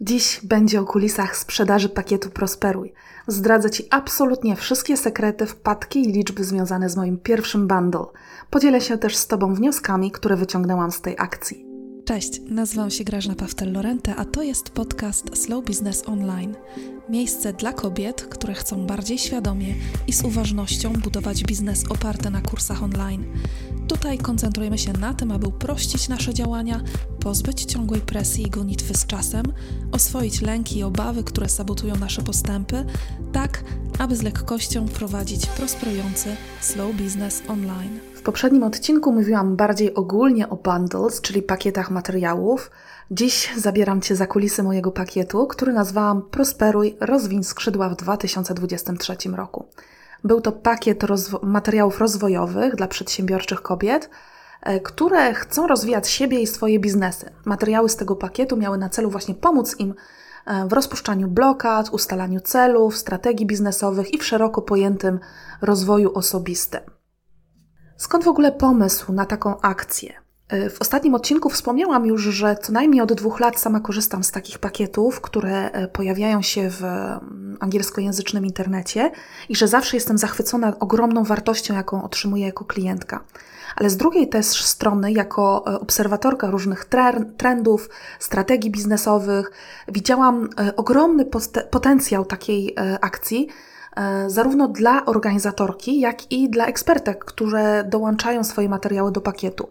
Dziś będzie o kulisach sprzedaży pakietu Prosperuj. Zdradzę Ci absolutnie wszystkie sekrety, wpadki i liczby związane z moim pierwszym bundle. Podzielę się też z Tobą wnioskami, które wyciągnęłam z tej akcji. Cześć, nazywam się Grażna Pawtel-Lorente, a to jest podcast Slow Business Online. Miejsce dla kobiet, które chcą bardziej świadomie i z uważnością budować biznes oparty na kursach online. Tutaj koncentrujemy się na tym, aby uprościć nasze działania, pozbyć ciągłej presji i gonitwy z czasem, oswoić lęki i obawy, które sabotują nasze postępy, tak aby z lekkością prowadzić prosperujący slow business online. Poprzednim odcinku mówiłam bardziej ogólnie o bundles, czyli pakietach materiałów. Dziś zabieram Cię za kulisy mojego pakietu, który nazwałam Prosperuj, rozwiń skrzydła w 2023 roku. Był to pakiet rozwo materiałów rozwojowych dla przedsiębiorczych kobiet, e, które chcą rozwijać siebie i swoje biznesy. Materiały z tego pakietu miały na celu właśnie pomóc im e, w rozpuszczaniu blokad, ustalaniu celów, strategii biznesowych i w szeroko pojętym rozwoju osobistym. Skąd w ogóle pomysł na taką akcję? E, w ostatnim odcinku wspomniałam już, że co najmniej od dwóch lat sama korzystam z takich pakietów, które e, pojawiają się w mm, angielskojęzycznym internecie i że zawsze jestem zachwycona ogromną wartością, jaką otrzymuję jako klientka. Ale z drugiej też strony, jako e, obserwatorka różnych trendów, strategii biznesowych, widziałam ogromny potencjał takiej akcji, zarówno dla organizatorki, jak i dla ekspertek, które dołączają swoje materiały do pakietu.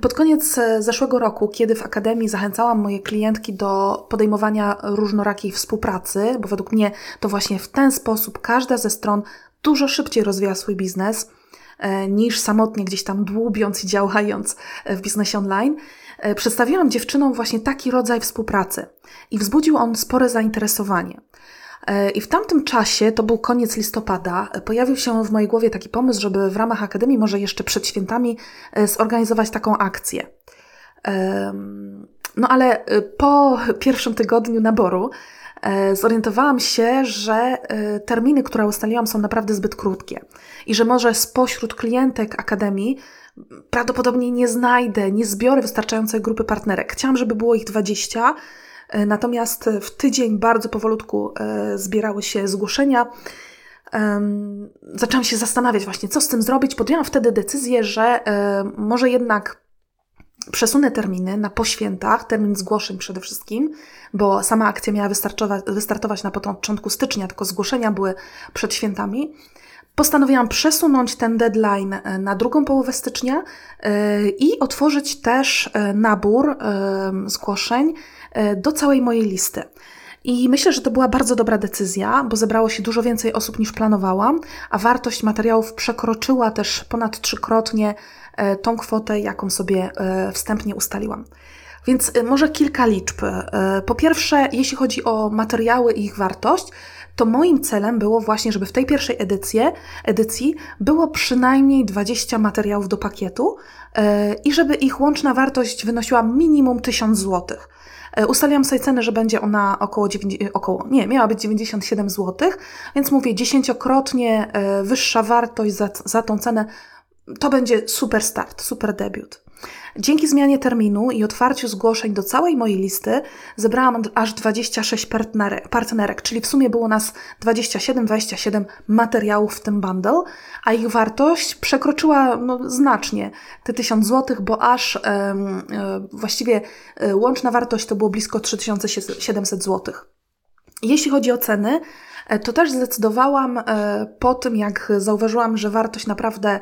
Pod koniec e, zeszłego roku, kiedy w Akademii zachęcałam moje klientki do podejmowania różnorakiej współpracy, bo według mnie to właśnie w ten sposób każda ze stron dużo szybciej rozwija swój biznes e, niż samotnie gdzieś tam dłubiąc i działając w biznesie online, e, przedstawiłam dziewczynom właśnie taki rodzaj współpracy i wzbudził on spore zainteresowanie. E, I w tamtym czasie, to był koniec listopada, pojawił się w mojej głowie taki pomysł, żeby w ramach Akademii, może jeszcze przed świętami, e, zorganizować taką akcję. No ale e, po pierwszym tygodniu naboru zorientowałam się, że terminy, które ustaliłam, są naprawdę zbyt krótkie i że może spośród klientek Akademii prawdopodobnie nie znajdę, nie zbiorę wystarczającej grupy partnerek. Chciałam, żeby było ich 20, E, natomiast w tydzień bardzo powolutku e, zbierały się zgłoszenia. Zaczęłam się zastanawiać właśnie, co z tym zrobić. Podjęłam wtedy decyzję, że e, może jednak przesunę terminy na poświętach, termin zgłoszeń przede wszystkim, bo sama akcja miała wystartować na początku stycznia, tylko zgłoszenia były przed świętami. Postanowiłam przesunąć ten deadline na drugą połowę stycznia i otworzyć też nabór zgłoszeń E, do całej mojej listy. I myślę, że to była bardzo dobra decyzja, bo zebrało się dużo więcej osób niż planowałam, a wartość materiałów przekroczyła też ponad trzykrotnie e, tą kwotę, jaką sobie e, wstępnie ustaliłam. Więc może kilka liczb. Po pierwsze, jeśli chodzi o materiały i ich wartość, to moim celem było właśnie, żeby w tej pierwszej edycji, edycji było przynajmniej 20 materiałów do pakietu i żeby ich łączna wartość wynosiła minimum 1000 złotych. E, ustaliłam sobie cenę, że będzie ona około, 9, e, około nie, miała być 97 zł, więc mówię dziesięciokrotnie e, wyższa wartość za, za tą cenę. To będzie super start, super debiut. Dzięki zmianie terminu i otwarciu zgłoszeń do całej mojej listy zebrałam aż 26 partnerek, partnerek czyli w sumie było nas 27-27 materiałów w tym bundle, a ich wartość przekroczyła no, znacznie te 1000 zł, bo aż e, właściwie e, łączna wartość to było blisko 3700 zł. Jeśli chodzi o ceny, e, to też zdecydowałam po tym, jak zauważyłam, że wartość naprawdę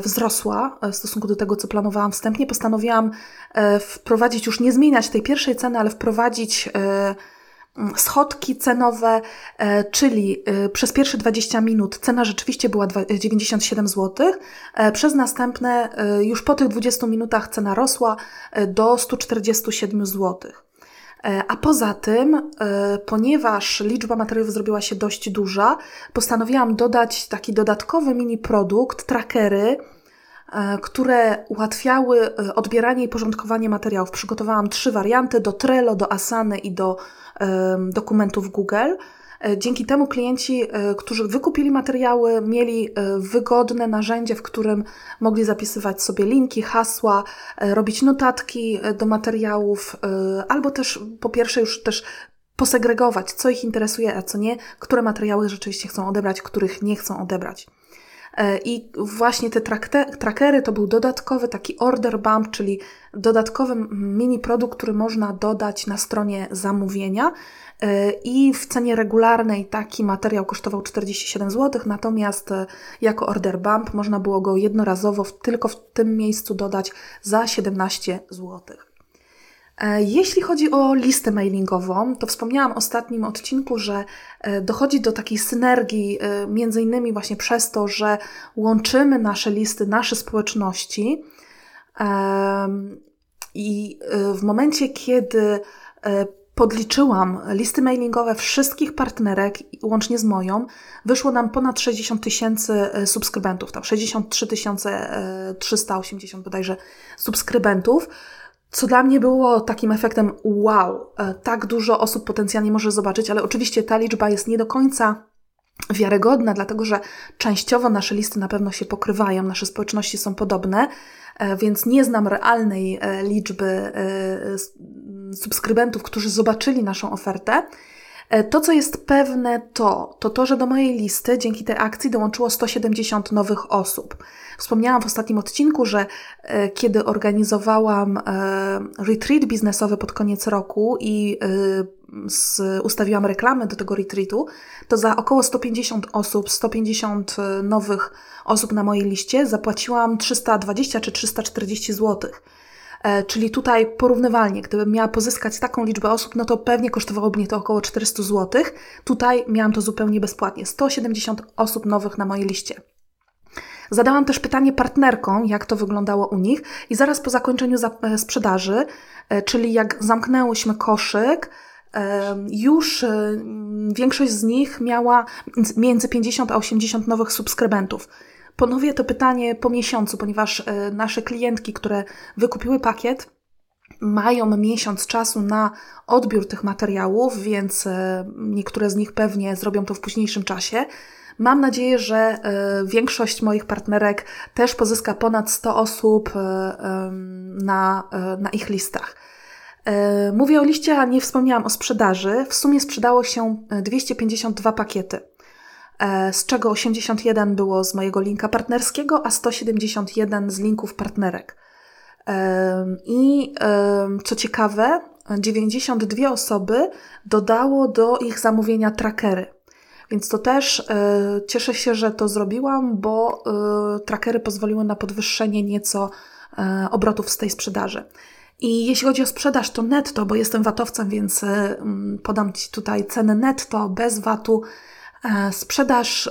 wzrosła e, w stosunku do tego, co planowałam wstępnie, postanowiłam e, wprowadzić, już nie zmieniać tej pierwszej ceny, ale wprowadzić schodki cenowe, czyli przez pierwsze 20 minut cena rzeczywiście była 97 zł, przez następne już po tych 20 minutach cena rosła do 147 złotych. E, a poza tym, e, ponieważ liczba materiałów zrobiła się dość duża, postanowiłam dodać taki dodatkowy mini produkt, trackery, e, które ułatwiały odbieranie i porządkowanie materiałów. Przygotowałam trzy warianty do Trello, do Asany i do dokumentów Google. Dzięki temu klienci, którzy wykupili materiały, mieli wygodne narzędzie, w którym mogli zapisywać sobie linki, hasła, robić notatki do materiałów, albo też po pierwsze już też posegregować, co ich interesuje, a co nie, które materiały rzeczywiście chcą odebrać, których nie chcą odebrać. E, I właśnie te trackery to był dodatkowy taki order bump, czyli dodatkowy mini produkt, który można dodać na stronie zamówienia. E, I w cenie regularnej taki materiał kosztował 47 zł, natomiast e, jako order bump można było go jednorazowo tylko w tym miejscu dodać za 17 zł. E, jeśli chodzi o listę mailingową, to wspomniałam w ostatnim odcinku, że dochodzi do takiej synergii, między innymi właśnie przez to, że łączymy nasze listy, nasze społeczności. I w momencie, kiedy podliczyłam listy mailingowe wszystkich partnerek, łącznie z moją, wyszło nam ponad 60 tysięcy subskrybentów, tam 63 380 bodajże subskrybentów co dla mnie było takim efektem wow, e, tak dużo osób potencjalnie może zobaczyć, ale oczywiście ta liczba jest nie do końca wiarygodna, dlatego że częściowo nasze listy na pewno się pokrywają, nasze społeczności są podobne, e, więc nie znam realnej e, liczby subskrybentów, którzy zobaczyli naszą ofertę. To, co jest pewne, to, to to, że do mojej listy dzięki tej akcji dołączyło 170 nowych osób. Wspomniałam w ostatnim odcinku, że e, kiedy organizowałam e, retreat biznesowy pod koniec roku i e, z, ustawiłam reklamy do tego retreatu, to za około 150 osób, 150 nowych osób na mojej liście zapłaciłam 320 czy 340 zł. Czyli tutaj porównywalnie, gdybym miała pozyskać taką liczbę osób, no to pewnie kosztowałoby mnie to około 400 zł. Tutaj miałam to zupełnie bezpłatnie. 170 osób nowych na mojej liście. Zadałam też pytanie partnerkom, jak to wyglądało u nich, i zaraz po zakończeniu e, sprzedaży, e, czyli jak zamknęłyśmy koszyk, e, już większość z nich miała między 50 a 80 nowych subskrybentów. Ponowię to pytanie po miesiącu, ponieważ nasze klientki, które wykupiły pakiet, mają miesiąc czasu na odbiór tych materiałów, więc niektóre z nich pewnie zrobią to w późniejszym czasie. Mam nadzieję, że e, większość moich partnerek też pozyska ponad 100 osób e, na, e, na ich listach. Mówię o liście, a nie wspomniałam o sprzedaży. W sumie sprzedało się 252 pakiety, z czego 81 było z mojego linka partnerskiego, a 171 z linków partnerek. I co ciekawe, 92 osoby dodało do ich zamówienia trackery. Więc to też cieszę się, że to zrobiłam, bo trackery pozwoliły na podwyższenie nieco obrotów z tej sprzedaży. I jeśli chodzi o sprzedaż, to netto, bo jestem watowcem, więc podam Ci tutaj cenę netto, bez watu. Sprzedaż,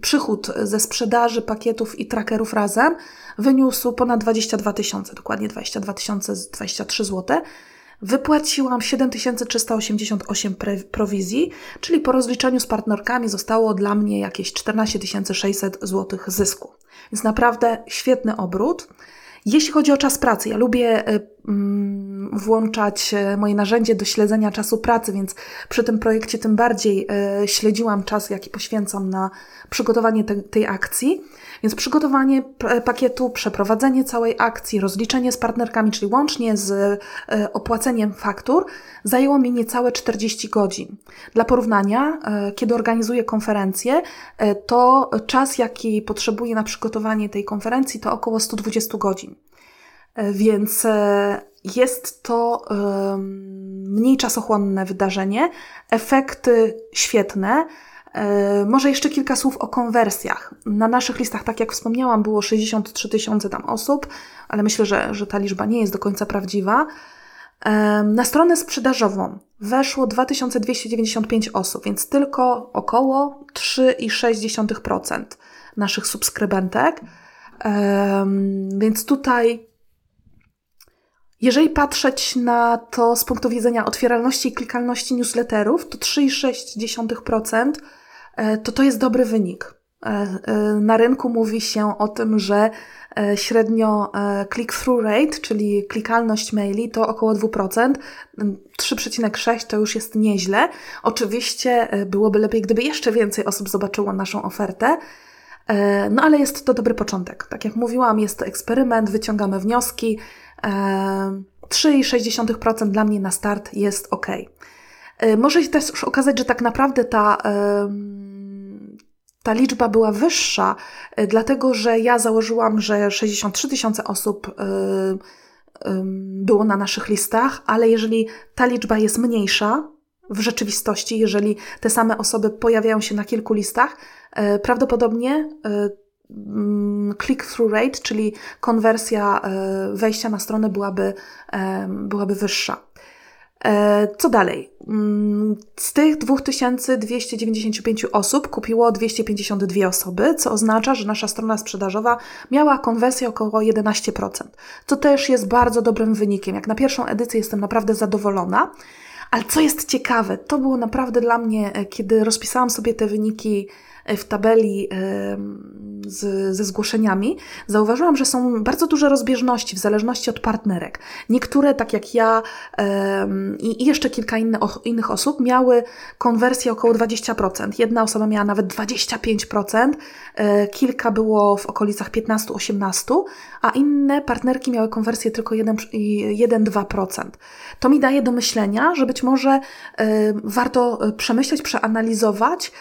przychód ze sprzedaży pakietów i trackerów razem wyniósł ponad 22 tysiące, dokładnie 22 tysiące 23 zł. Wypłaciłam 7388 prowizji, czyli po rozliczeniu z partnerkami zostało dla mnie jakieś 14 600 zł zysku. Więc naprawdę świetny obrót. Jeśli chodzi o czas pracy, ja lubię mm, włączać y, moje narzędzie do śledzenia czasu pracy, więc przy tym projekcie tym bardziej y, śledziłam czas, jaki poświęcam na przygotowanie te, tej akcji. Więc przygotowanie pakietu, przeprowadzenie całej akcji, rozliczenie z partnerkami, czyli łącznie z e, opłaceniem faktur, zajęło mi niecałe 40 godzin. Dla porównania, e, kiedy organizuję konferencję, e, to czas, jaki potrzebuję na przygotowanie tej konferencji, to około 120 godzin. Więc jest to mniej czasochłonne wydarzenie, efekty świetne. E, może jeszcze kilka słów o konwersjach. Na naszych listach, tak jak wspomniałam, było 63 tysiące tam osób, ale myślę, że, że ta liczba nie jest do końca prawdziwa. E, na stronę sprzedażową weszło 2295 osób, więc tylko około 3,6% naszych subskrybentek. E, więc tutaj jeżeli patrzeć na to z punktu widzenia otwieralności i klikalności newsletterów, to 3,6% E, to to jest dobry wynik. Na rynku mówi się o tym, że średnio click-through rate, czyli klikalność maili, to około 2%. 3,6 to już jest nieźle. Oczywiście byłoby lepiej, gdyby jeszcze więcej osób zobaczyło naszą ofertę. No ale jest to dobry początek. Tak jak mówiłam, jest to eksperyment, wyciągamy wnioski. 3,6% dla mnie na start jest ok. E, może się też okazać, że tak naprawdę ta, ta liczba była wyższa, e, dlatego że ja założyłam, że 63 tysiące osób e, było na naszych listach, ale jeżeli ta liczba jest mniejsza w rzeczywistości, jeżeli te same osoby pojawiają się na kilku listach, prawdopodobnie Mm, click-through rate, czyli konwersja e, wejścia na stronę byłaby, e, byłaby wyższa. E, co dalej? Mm, z tych 2295 osób kupiło 252 osoby, co oznacza, że nasza strona sprzedażowa miała konwersję około 11%. To też jest bardzo dobrym wynikiem. Jak na pierwszą edycję jestem naprawdę zadowolona. Ale co jest ciekawe, to było naprawdę dla mnie, kiedy rozpisałam sobie te wyniki w tabeli z, ze zgłoszeniami, zauważyłam, że są bardzo duże rozbieżności w zależności od partnerek. Niektóre, tak jak ja i jeszcze kilka inne, innych osób, miały konwersję około 20%. Jedna osoba miała nawet 25%, e, kilka było w okolicach 15-18%, a inne partnerki miały konwersję tylko 1-2%. To mi daje do myślenia, że być może warto e, przemyśleć, przeanalizować,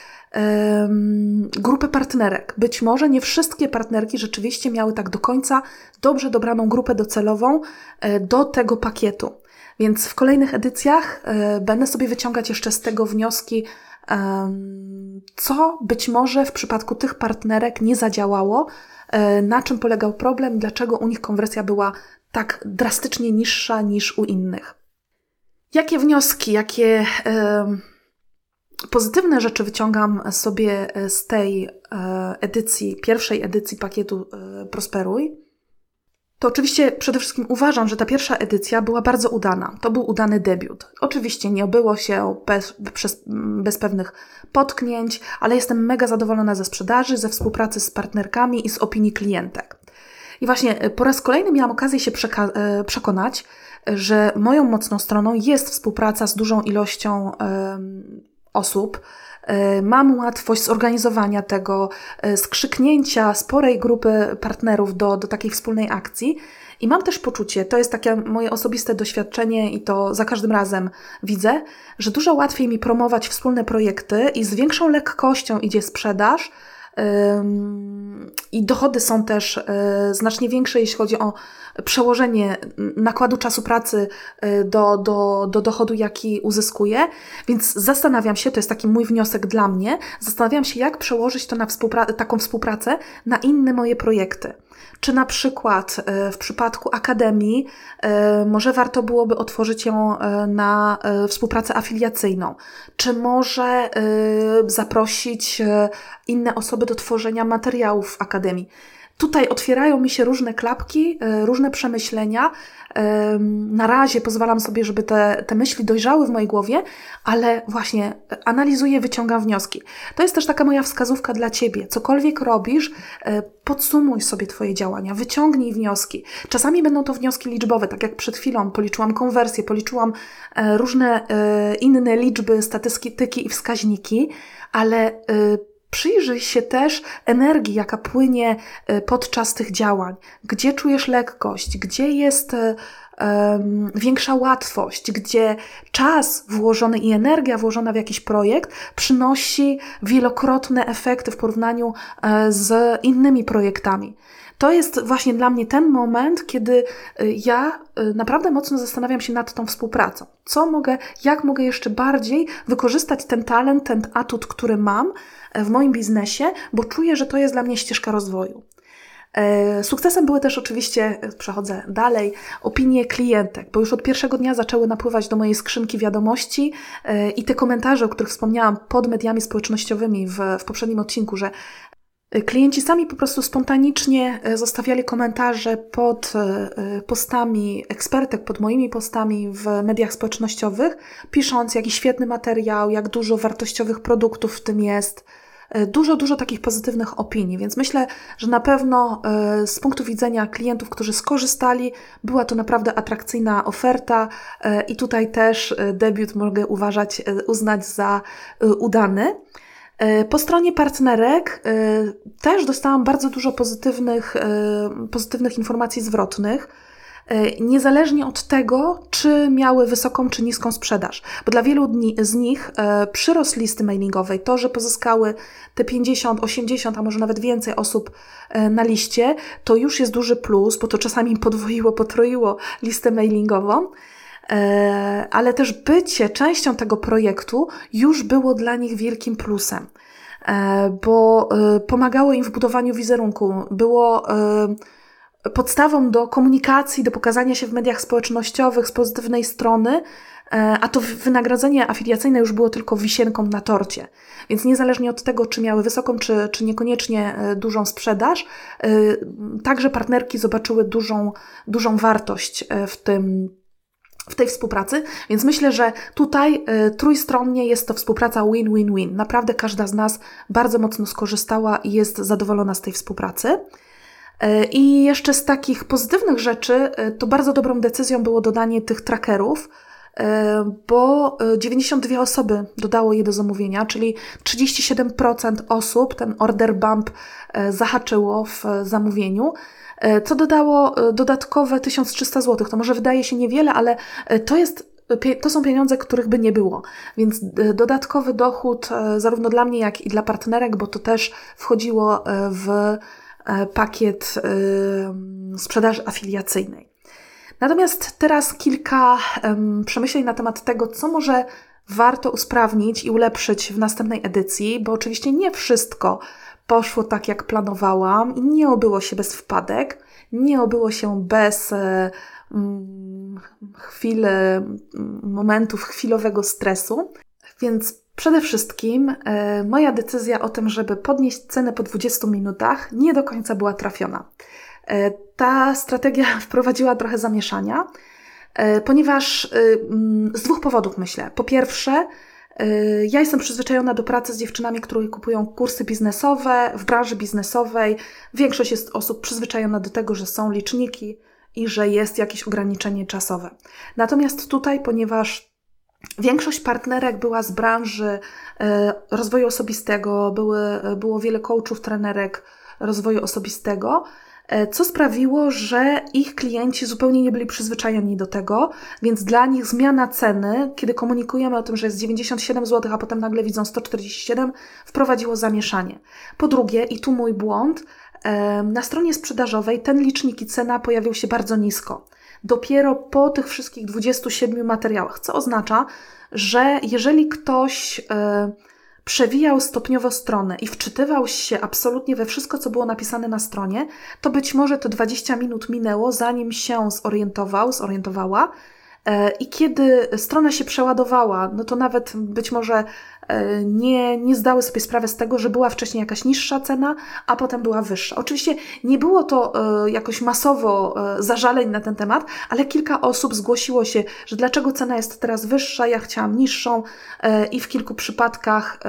grupy partnerek. Być może nie wszystkie partnerki rzeczywiście miały tak do końca dobrze dobraną grupę docelową e, do tego pakietu. Więc w kolejnych edycjach e, będę sobie wyciągać jeszcze z tego wnioski, co być może w przypadku tych partnerek nie zadziałało, e, na czym polegał problem, dlaczego u nich konwersja była tak drastycznie niższa niż u innych. Jakie wnioski, jakie pozytywne rzeczy wyciągam sobie e, z tej e, edycji, pierwszej edycji pakietu e, Prosperuj, to oczywiście przede wszystkim uważam, że ta pierwsza edycja była bardzo udana. To był udany debiut. Oczywiście nie obyło się bez, bez, bez pewnych potknięć, ale jestem mega zadowolona ze sprzedaży, ze współpracy z partnerkami i z opinii klientek. I właśnie po raz kolejny miałam okazję się przekonać, że moją mocną stroną jest współpraca z dużą ilością osób. E, mam łatwość zorganizowania tego, e, skrzyknięcia sporej grupy partnerów do, do takiej wspólnej akcji. I mam też poczucie, to jest takie moje osobiste doświadczenie i to za każdym razem widzę, że dużo łatwiej mi promować wspólne projekty i z większą lekkością idzie sprzedaż i dochody są też e, znacznie większe, jeśli chodzi o przełożenie nakładu czasu pracy e, do, do, do dochodu, jaki uzyskuję. Więc zastanawiam się, to jest taki mój wniosek dla mnie, zastanawiam się, jak przełożyć to na współpra taką współpracę na inne moje projekty. Czy na przykład e, w przypadku akademii e, może warto byłoby otworzyć ją e, na współpracę afiliacyjną? Czy może zaprosić inne osoby do tworzenia materiałów w akademii? Tutaj otwierają mi się różne klapki, różne przemyślenia, na razie pozwalam sobie, żeby te, te myśli dojrzały w mojej głowie, ale właśnie analizuję, wyciągam wnioski. To jest też taka moja wskazówka dla Ciebie. Cokolwiek robisz, e, podsumuj sobie Twoje działania, wyciągnij wnioski. Czasami będą to wnioski liczbowe, tak jak przed chwilą policzyłam konwersję, policzyłam e, różne e, inne liczby, statystyki i wskaźniki, ale Przyjrzyj się też energii, jaka płynie e, podczas tych działań. Gdzie czujesz lekkość, gdzie jest um, większa łatwość, gdzie czas włożony i energia włożona w jakiś projekt przynosi wielokrotne efekty w porównaniu e, z innymi projektami. To jest właśnie dla mnie ten moment, kiedy ja naprawdę mocno zastanawiam się nad tą współpracą. Co mogę, jak mogę jeszcze bardziej wykorzystać ten talent, ten atut, który mam, w moim biznesie, bo czuję, że to jest dla mnie ścieżka rozwoju. E, sukcesem były też oczywiście, e, przechodzę dalej, opinie klientek, bo już od pierwszego dnia zaczęły napływać do mojej skrzynki wiadomości e, i te komentarze, o których wspomniałam pod mediami społecznościowymi w, w poprzednim odcinku, że Klienci sami po prostu spontanicznie zostawiali komentarze pod postami ekspertek, pod moimi postami w mediach społecznościowych, pisząc jaki świetny materiał, jak dużo wartościowych produktów w tym jest, dużo, dużo takich pozytywnych opinii, więc myślę, że na pewno z punktu widzenia klientów, którzy skorzystali, była to naprawdę atrakcyjna oferta i tutaj też debiut mogę uważać, uznać za udany. E, po stronie partnerek e, też dostałam bardzo dużo pozytywnych, e, pozytywnych informacji zwrotnych, niezależnie od tego, czy miały wysoką czy niską sprzedaż. Bo dla wielu dni, z nich przyrost listy mailingowej, to, że pozyskały te 50, 80, a może nawet więcej osób na liście, to już jest duży plus, bo to czasami podwoiło, potroiło listę mailingową. E, ale też bycie częścią tego projektu już było dla nich wielkim plusem, e, bo e, pomagało im w budowaniu wizerunku, było podstawą do komunikacji, do pokazania się w mediach społecznościowych z pozytywnej strony, a to wynagrodzenie afiliacyjne już było tylko wisienką na torcie. Więc niezależnie od tego, czy miały wysoką, czy, czy niekoniecznie dużą sprzedaż, także partnerki zobaczyły dużą, dużą wartość w tym w tej współpracy, więc myślę, że tutaj y, trójstronnie jest to współpraca win-win-win. Naprawdę każda z nas bardzo mocno skorzystała i jest zadowolona z tej współpracy. Y, I jeszcze z takich pozytywnych rzeczy, y, to bardzo dobrą decyzją było dodanie tych trackerów, bo 92 osoby dodało je do zamówienia, czyli 37% osób ten order bump zahaczyło w zamówieniu. E, co dodało e, dodatkowe 1300 zł. To może wydaje się niewiele, ale e, to jest to są pieniądze, których by nie było. Więc dodatkowy dochód zarówno dla mnie, jak i dla partnerek, bo to też wchodziło w pakiet sprzedaży afiliacyjnej. Natomiast teraz kilka przemyśleń na temat tego, co może warto usprawnić i ulepszyć w następnej edycji, bo oczywiście nie wszystko poszło tak, jak planowałam i nie obyło się bez wpadek, nie obyło się bez e, mm, chwil, momentów chwilowego stresu. Więc przede wszystkim e, moja decyzja o tym, żeby podnieść cenę po 20 minutach, nie do końca była trafiona. E, ta strategia wprowadziła trochę zamieszania, ponieważ mm, z dwóch powodów myślę. Po pierwsze, ja jestem przyzwyczajona do pracy z dziewczynami, które kupują kursy biznesowe w branży biznesowej. Większość jest osób przyzwyczajona do tego, że są liczniki i że jest jakieś ograniczenie czasowe. Natomiast tutaj, ponieważ Większość partnerek była z branży y, rozwoju osobistego, były, było wiele coachów, trenerek rozwoju osobistego, co sprawiło, że ich klienci zupełnie nie byli przyzwyczajeni do tego, więc dla nich zmiana ceny, kiedy komunikujemy o tym, że jest 97 zł, a potem nagle widzą 147, wprowadziło zamieszanie. Po drugie, i tu mój błąd, e, na stronie sprzedażowej ten licznik i cena pojawił się bardzo nisko. Dopiero po tych wszystkich 27 materiałach, co oznacza, że jeżeli ktoś e, przewijał stopniowo stronę i wczytywał się absolutnie we wszystko, co było napisane na stronie, to być może to 20 minut minęło, zanim się zorientował, zorientowała. E, I kiedy strona się przeładowała, no to nawet być może nie, nie zdały sobie sprawy z tego, że była wcześniej jakaś niższa cena, a potem była wyższa. Oczywiście nie było to e, jakoś masowo e, zażaleń na ten temat, ale kilka osób zgłosiło się, że dlaczego cena jest teraz wyższa, ja chciałam niższą i w kilku przypadkach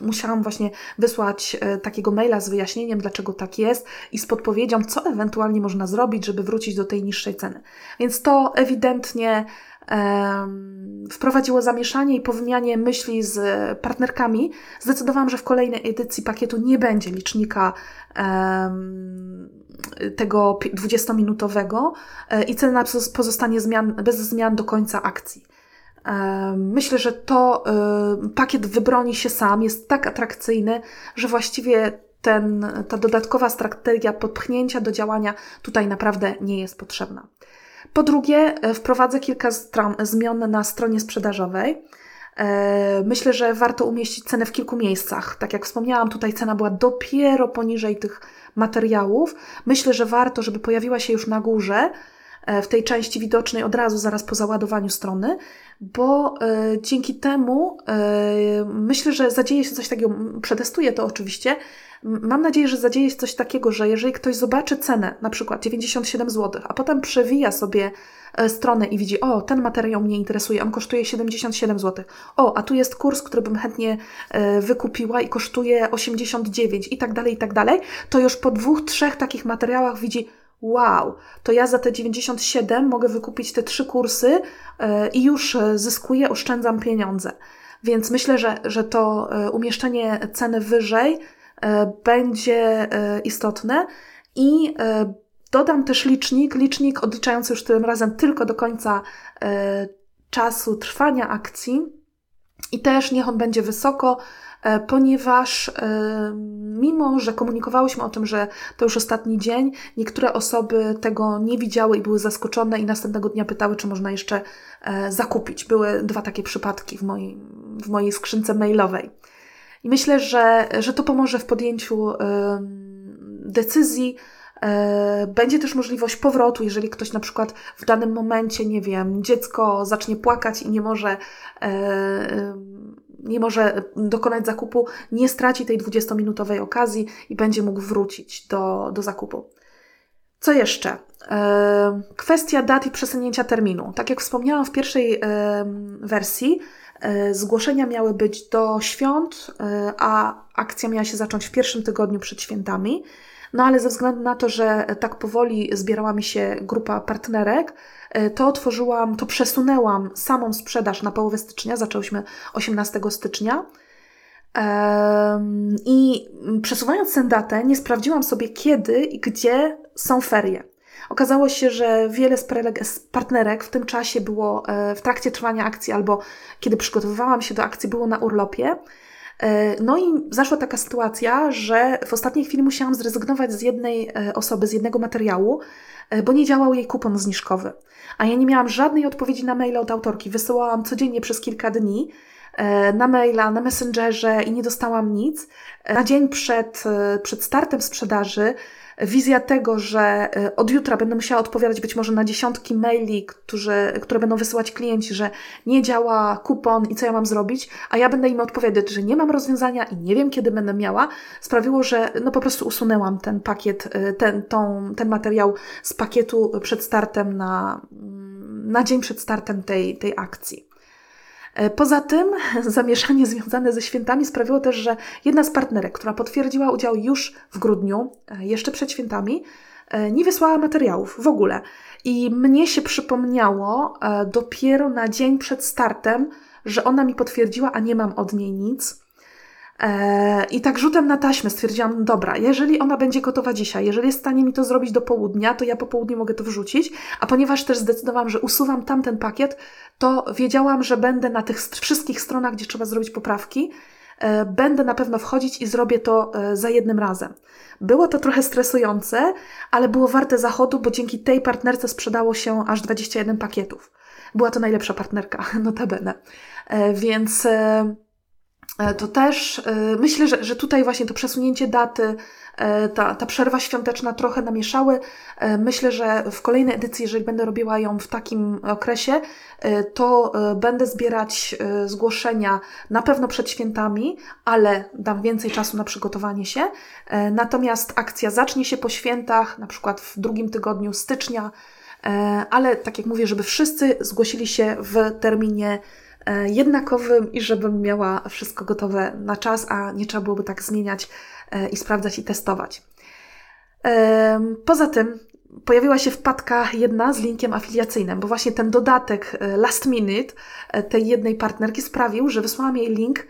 musiałam właśnie wysłać takiego maila z wyjaśnieniem, dlaczego tak jest i z podpowiedzią, co ewentualnie można zrobić, żeby wrócić do tej niższej ceny. Więc to ewidentnie wprowadziło zamieszanie i po wymianie myśli z partnerkami zdecydowałam, że w kolejnej edycji pakietu nie będzie licznika tego 20-minutowego e, i cena pozostanie zmian, bez zmian do końca akcji. Myślę, że to e, pakiet wybroni się sam, jest tak atrakcyjny, że właściwie ten, ta dodatkowa strategia podpchnięcia do działania tutaj naprawdę nie jest potrzebna. Po drugie, e, wprowadzę kilka zmian na stronie sprzedażowej. E, myślę, że warto umieścić cenę w kilku miejscach. Tak jak wspomniałam, tutaj cena była dopiero poniżej tych materiałów. Myślę, że warto, żeby pojawiła się już na górze, w tej części widocznej od razu, zaraz po załadowaniu strony, bo dzięki temu myślę, że zadzieje się coś takiego, przetestuję to oczywiście, Mam nadzieję, że zadzieje się coś takiego, że jeżeli ktoś zobaczy cenę, na przykład 97 zł, a potem przewija sobie e, stronę i widzi, o, ten materiał mnie interesuje, on kosztuje 77 zł. O, a tu jest kurs, który bym chętnie e, wykupiła i kosztuje 89 i tak dalej, i tak dalej, to już po dwóch, trzech takich materiałach widzi, wow, to ja za te 97 mogę wykupić te trzy kursy e, i już zyskuję, oszczędzam pieniądze. Więc myślę, że, że to umieszczenie ceny wyżej E, będzie e, istotne i e, dodam też licznik, licznik odliczający już tym razem tylko do końca czasu trwania akcji i też niech on będzie wysoko, ponieważ mimo, że komunikowałyśmy o tym, że to już ostatni dzień, niektóre osoby tego nie widziały i były zaskoczone i następnego dnia pytały, czy można jeszcze zakupić. Były dwa takie przypadki w mojej, w mojej skrzynce mailowej. I myślę, że, że to pomoże w podjęciu decyzji. E, będzie też możliwość powrotu, jeżeli ktoś na przykład w danym momencie, nie wiem, dziecko zacznie płakać i nie może, e, nie może dokonać zakupu, nie straci tej 20-minutowej okazji i będzie mógł wrócić do, do zakupu. Co jeszcze? E, kwestia dat i przesunięcia terminu. Tak jak wspomniałam w pierwszej wersji, E, zgłoszenia miały być do świąt, e, a akcja miała się zacząć w pierwszym tygodniu przed świętami. No ale ze względu na to, że tak powoli zbierała mi się grupa partnerek, to otworzyłam, to przesunęłam samą sprzedaż na połowę stycznia, zaczęłyśmy 18 stycznia. I przesuwając tę datę, nie sprawdziłam sobie kiedy i gdzie są ferie. Okazało się, że wiele z partnerek w tym czasie było e, w trakcie trwania akcji albo kiedy przygotowywałam się do akcji, było na urlopie. E, no i zaszła taka sytuacja, że w ostatniej chwili musiałam zrezygnować z jednej e, osoby, z jednego materiału, bo nie działał jej kupon zniżkowy. A ja nie miałam żadnej odpowiedzi na maile od autorki. Wysyłałam codziennie przez kilka dni na maila, na messengerze i nie dostałam nic. Na dzień przed, przed startem sprzedaży wizja tego, że e, od jutra będę musiała odpowiadać być może na dziesiątki maili, którzy, które będą wysyłać klienci, że nie działa kupon i co ja mam zrobić, a ja będę im odpowiadać, że nie mam rozwiązania i nie wiem, kiedy będę miała, sprawiło, że no po prostu usunęłam ten pakiet, e, ten, tą, ten materiał z pakietu przed startem na, mm, na dzień przed startem tej, tej akcji. E, poza tym zamieszanie związane ze świętami sprawiło też, że jedna z partnerek, która potwierdziła udział już w grudniu, e, jeszcze przed świętami, e, nie wysłała materiałów w ogóle. I mnie się przypomniało dopiero na dzień przed startem, że ona mi potwierdziła, a nie mam od niej nic. E, I tak rzutem na taśmę stwierdziłam, dobra, jeżeli ona będzie gotowa dzisiaj, jeżeli jest w stanie mi to zrobić do południa, to ja po południu mogę to wrzucić, a ponieważ też zdecydowałam, że usuwam tamten pakiet, to wiedziałam, że będę na tych wszystkich stronach, gdzie trzeba zrobić poprawki, e, będę na pewno wchodzić i zrobię to e, za jednym razem. Było to trochę stresujące, ale było warte zachodu, bo dzięki tej partnerce sprzedało się aż 21 pakietów. Była to najlepsza partnerka, notabene. Więc E, to też e, myślę, że, że tutaj właśnie to przesunięcie daty, e, ta, ta przerwa świąteczna trochę namieszały. Myślę, że w kolejnej edycji, jeżeli będę robiła ją w takim okresie, to będę zbierać zgłoszenia na pewno przed świętami, ale dam więcej czasu na przygotowanie się. Natomiast akcja zacznie się po świętach, na przykład w drugim tygodniu stycznia, ale tak jak mówię, żeby wszyscy zgłosili się w terminie E, jednakowym i żebym miała wszystko gotowe na czas, a nie trzeba byłoby tak zmieniać e, i sprawdzać i testować. Poza tym pojawiła się wpadka jedna z linkiem afiliacyjnym, bo właśnie ten dodatek e, last minute tej jednej partnerki sprawił, że wysłałam jej link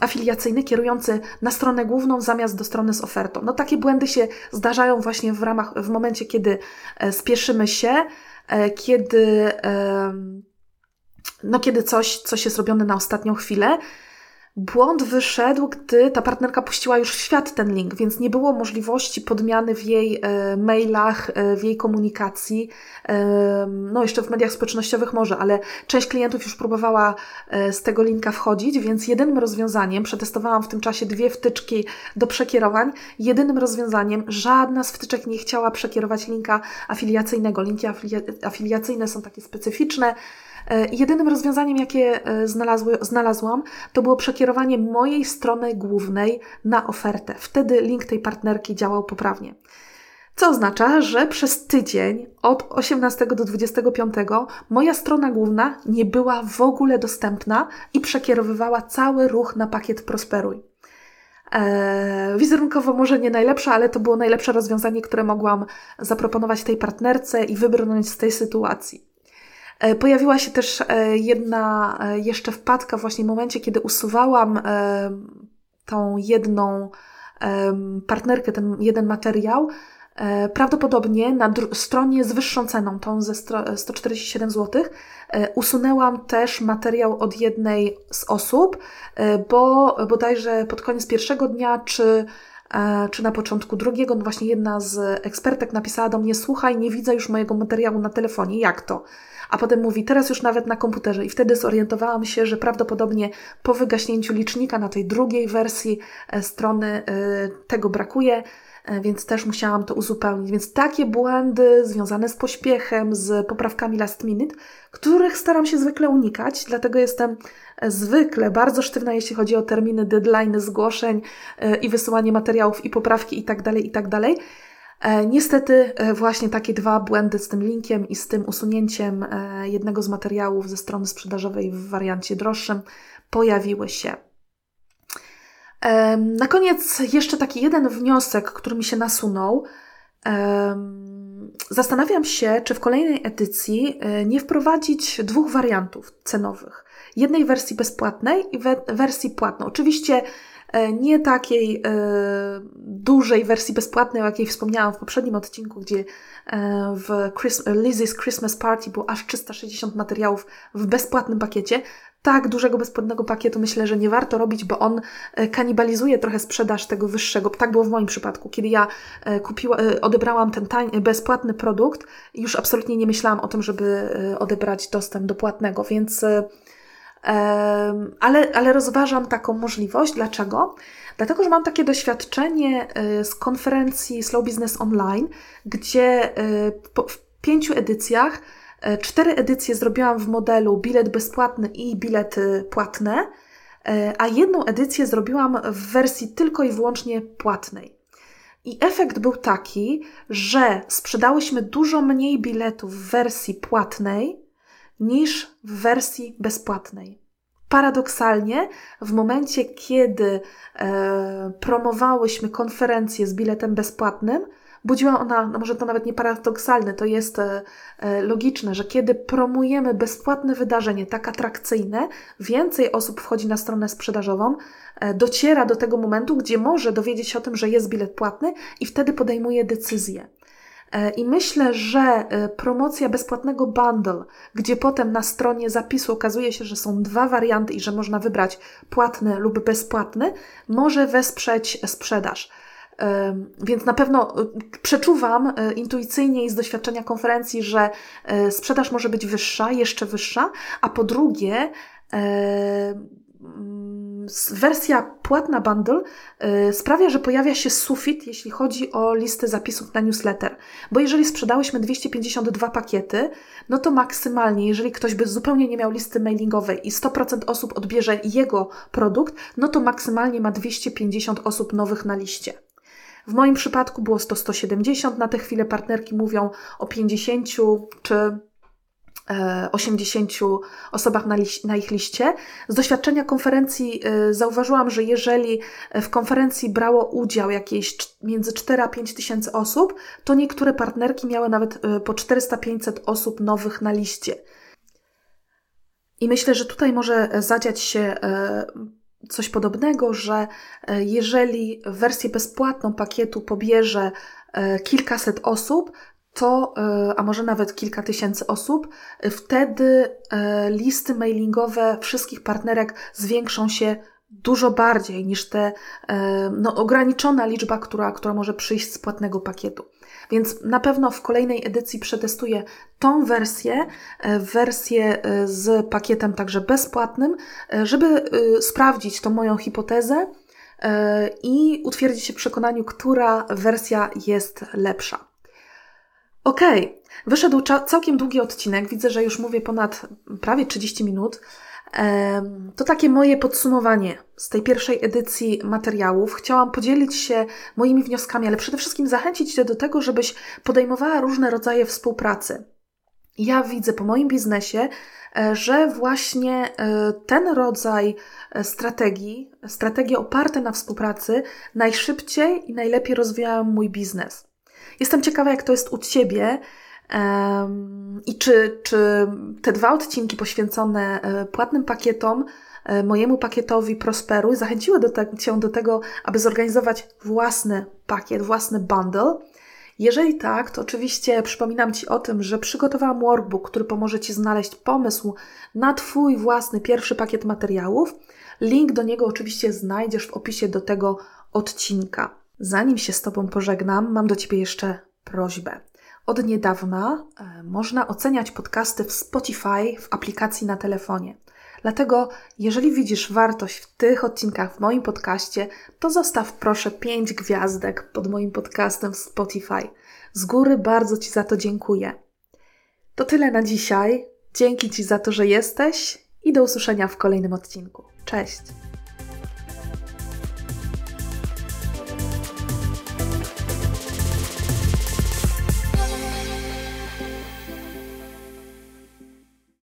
afiliacyjny kierujący na stronę główną zamiast do strony z ofertą. No takie błędy się zdarzają właśnie w ramach, w momencie, kiedy spieszymy się, kiedy no kiedy coś, coś jest robione na ostatnią chwilę. Błąd wyszedł, gdy ta partnerka puściła już w świat ten link, więc nie było możliwości podmiany w jej e, mailach, e, w jej komunikacji. E, no, jeszcze w mediach społecznościowych może, ale część klientów już próbowała e, z tego linka wchodzić, więc jedynym rozwiązaniem, przetestowałam w tym czasie dwie wtyczki do przekierowań, jedynym rozwiązaniem, żadna z wtyczek nie chciała przekierować linka afiliacyjnego. Linki afiliacyjne są takie specyficzne, jedynym rozwiązaniem, jakie e, znalazły, znalazłam, to było przekierowanie mojej strony głównej na ofertę. Wtedy link tej partnerki działał poprawnie. Co oznacza, że przez tydzień od 18 do 25 moja strona główna nie była w ogóle dostępna i przekierowywała cały ruch na pakiet Prosperuj. Eee, wizerunkowo może nie najlepsze, ale to było najlepsze rozwiązanie, które mogłam zaproponować tej partnerce i wybrnąć z tej sytuacji. E, pojawiła się też e, jedna e, jeszcze wpadka właśnie w momencie, kiedy usuwałam tą jedną partnerkę, ten jeden materiał, prawdopodobnie na stronie z wyższą ceną, tą ze 147 zł, usunęłam też materiał od jednej z osób, bo bodajże pod koniec pierwszego dnia, czy czy na początku drugiego, no właśnie jedna z ekspertek napisała do mnie: Słuchaj, nie widzę już mojego materiału na telefonie, jak to? A potem mówi teraz już nawet na komputerze. I wtedy zorientowałam się, że prawdopodobnie po wygaśnięciu licznika na tej drugiej wersji e, strony e, tego brakuje e, więc też musiałam to uzupełnić. Więc takie błędy związane z pośpiechem, z poprawkami last minute, których staram się zwykle unikać, dlatego jestem zwykle bardzo sztywna, jeśli chodzi o terminy, deadline, zgłoszeń i wysyłanie materiałów i poprawki itd., tak itd. E, niestety e, właśnie takie dwa błędy z tym linkiem i z tym usunięciem e, jednego z materiałów ze strony sprzedażowej w wariancie droższym pojawiły się. Na koniec jeszcze taki jeden wniosek, który mi się nasunął. Zastanawiam się, czy w kolejnej edycji nie wprowadzić dwóch wariantów cenowych. Jednej wersji bezpłatnej i wersji płatnej. Oczywiście nie takiej e, dużej wersji bezpłatnej, o jakiej wspomniałam w poprzednim odcinku, gdzie e, w Lizzie's Christmas Party było aż 360 materiałów w bezpłatnym pakiecie. Tak dużego bezpłatnego pakietu myślę, że nie warto robić, bo on kanibalizuje trochę sprzedaż tego wyższego. Tak było w moim przypadku, kiedy ja kupiła, odebrałam ten tań, bezpłatny produkt, już absolutnie nie myślałam o tym, żeby odebrać dostęp do płatnego, więc ale, ale rozważam taką możliwość. Dlaczego? Dlatego, że mam takie doświadczenie y, z konferencji Slow Business Online, gdzie y, w pięciu edycjach, y, cztery edycje zrobiłam w modelu bilet bezpłatny i bilety płatne, a jedną edycję zrobiłam w wersji tylko i wyłącznie płatnej. I efekt był taki, że sprzedałyśmy dużo mniej biletów w wersji płatnej niż w wersji bezpłatnej. Paradoksalnie, w momencie, kiedy e, promowałyśmy konferencję z biletem bezpłatnym, budziła ona, no może to nawet nie paradoksalne, to jest e, e, logiczne, że kiedy promujemy bezpłatne wydarzenie, tak atrakcyjne, więcej osób wchodzi na stronę sprzedażową, e, dociera do tego momentu, gdzie może dowiedzieć się o tym, że jest bilet płatny i wtedy podejmuje decyzję. E, I myślę, że e, promocja bezpłatnego bundle, gdzie potem na stronie zapisu okazuje się, że są dwa warianty i że można wybrać płatny lub bezpłatny, może wesprzeć sprzedaż. E, więc na pewno przeczuwam intuicyjnie i z doświadczenia konferencji, że sprzedaż może być wyższa, jeszcze wyższa, a po drugie, wersja płatna bundle y, sprawia, że pojawia się sufit, jeśli chodzi o listę zapisów na newsletter. Bo jeżeli sprzedałyśmy 252 pakiety, no to maksymalnie, jeżeli ktoś by zupełnie nie miał listy mailingowej i 100% osób odbierze jego produkt, no to maksymalnie ma 250 osób nowych na liście. W moim przypadku było 100 170, na tę chwilę partnerki mówią o 50 czy 80 osobach na, na, ich liście. Z doświadczenia konferencji e, zauważyłam, że jeżeli w konferencji brało udział jakieś między 4 a 5 tysięcy osób, to niektóre partnerki miały nawet e, po 400-500 osób nowych na liście. I myślę, że tutaj może zadziać się e, coś podobnego, że jeżeli wersję bezpłatną pakietu pobierze kilkaset osób, to, e, a może nawet kilka tysięcy osób, e, wtedy e, listy mailingowe wszystkich partnerek zwiększą się dużo bardziej niż te no, ograniczona liczba, która, która może przyjść z płatnego pakietu. Więc na pewno w kolejnej edycji przetestuję tą wersję, wersję z pakietem także bezpłatnym, żeby sprawdzić tą moją hipotezę i utwierdzić się w przekonaniu, która wersja jest lepsza. Okej, okay. wyszedł całkiem długi odcinek. Widzę, że już mówię ponad prawie 30 minut. To takie moje podsumowanie z tej pierwszej edycji materiałów. Chciałam podzielić się moimi wnioskami, ale przede wszystkim zachęcić Cię do tego, żebyś podejmowała różne rodzaje współpracy. Ja widzę po moim biznesie, e, że właśnie e, ten rodzaj e, strategii, strategie oparte na współpracy, najszybciej i najlepiej rozwijają mój biznes. Jestem ciekawa, jak to jest u Ciebie. I czy, czy te dwa odcinki poświęcone e, płatnym pakietom, e, mojemu pakietowi Prosperuj, zachęciły do te, Cię do tego, aby zorganizować własny pakiet, własny bundle? Jeżeli tak, to oczywiście przypominam Ci o tym, że przygotowałam workbook, który pomoże Ci znaleźć pomysł na Twój własny pierwszy pakiet materiałów. Link do niego oczywiście znajdziesz w opisie do tego odcinka. Zanim się z Tobą pożegnam, mam do Ciebie jeszcze prośbę. Od niedawna e, można oceniać podcasty w Spotify w aplikacji na telefonie. Dlatego, jeżeli widzisz wartość w tych odcinkach w moim podcaście, to zostaw proszę 5 gwiazdek pod moim podcastem w Spotify. Z góry bardzo Ci za to dziękuję. To tyle na dzisiaj. Dzięki Ci za to, że jesteś i do usłyszenia w kolejnym odcinku. Cześć!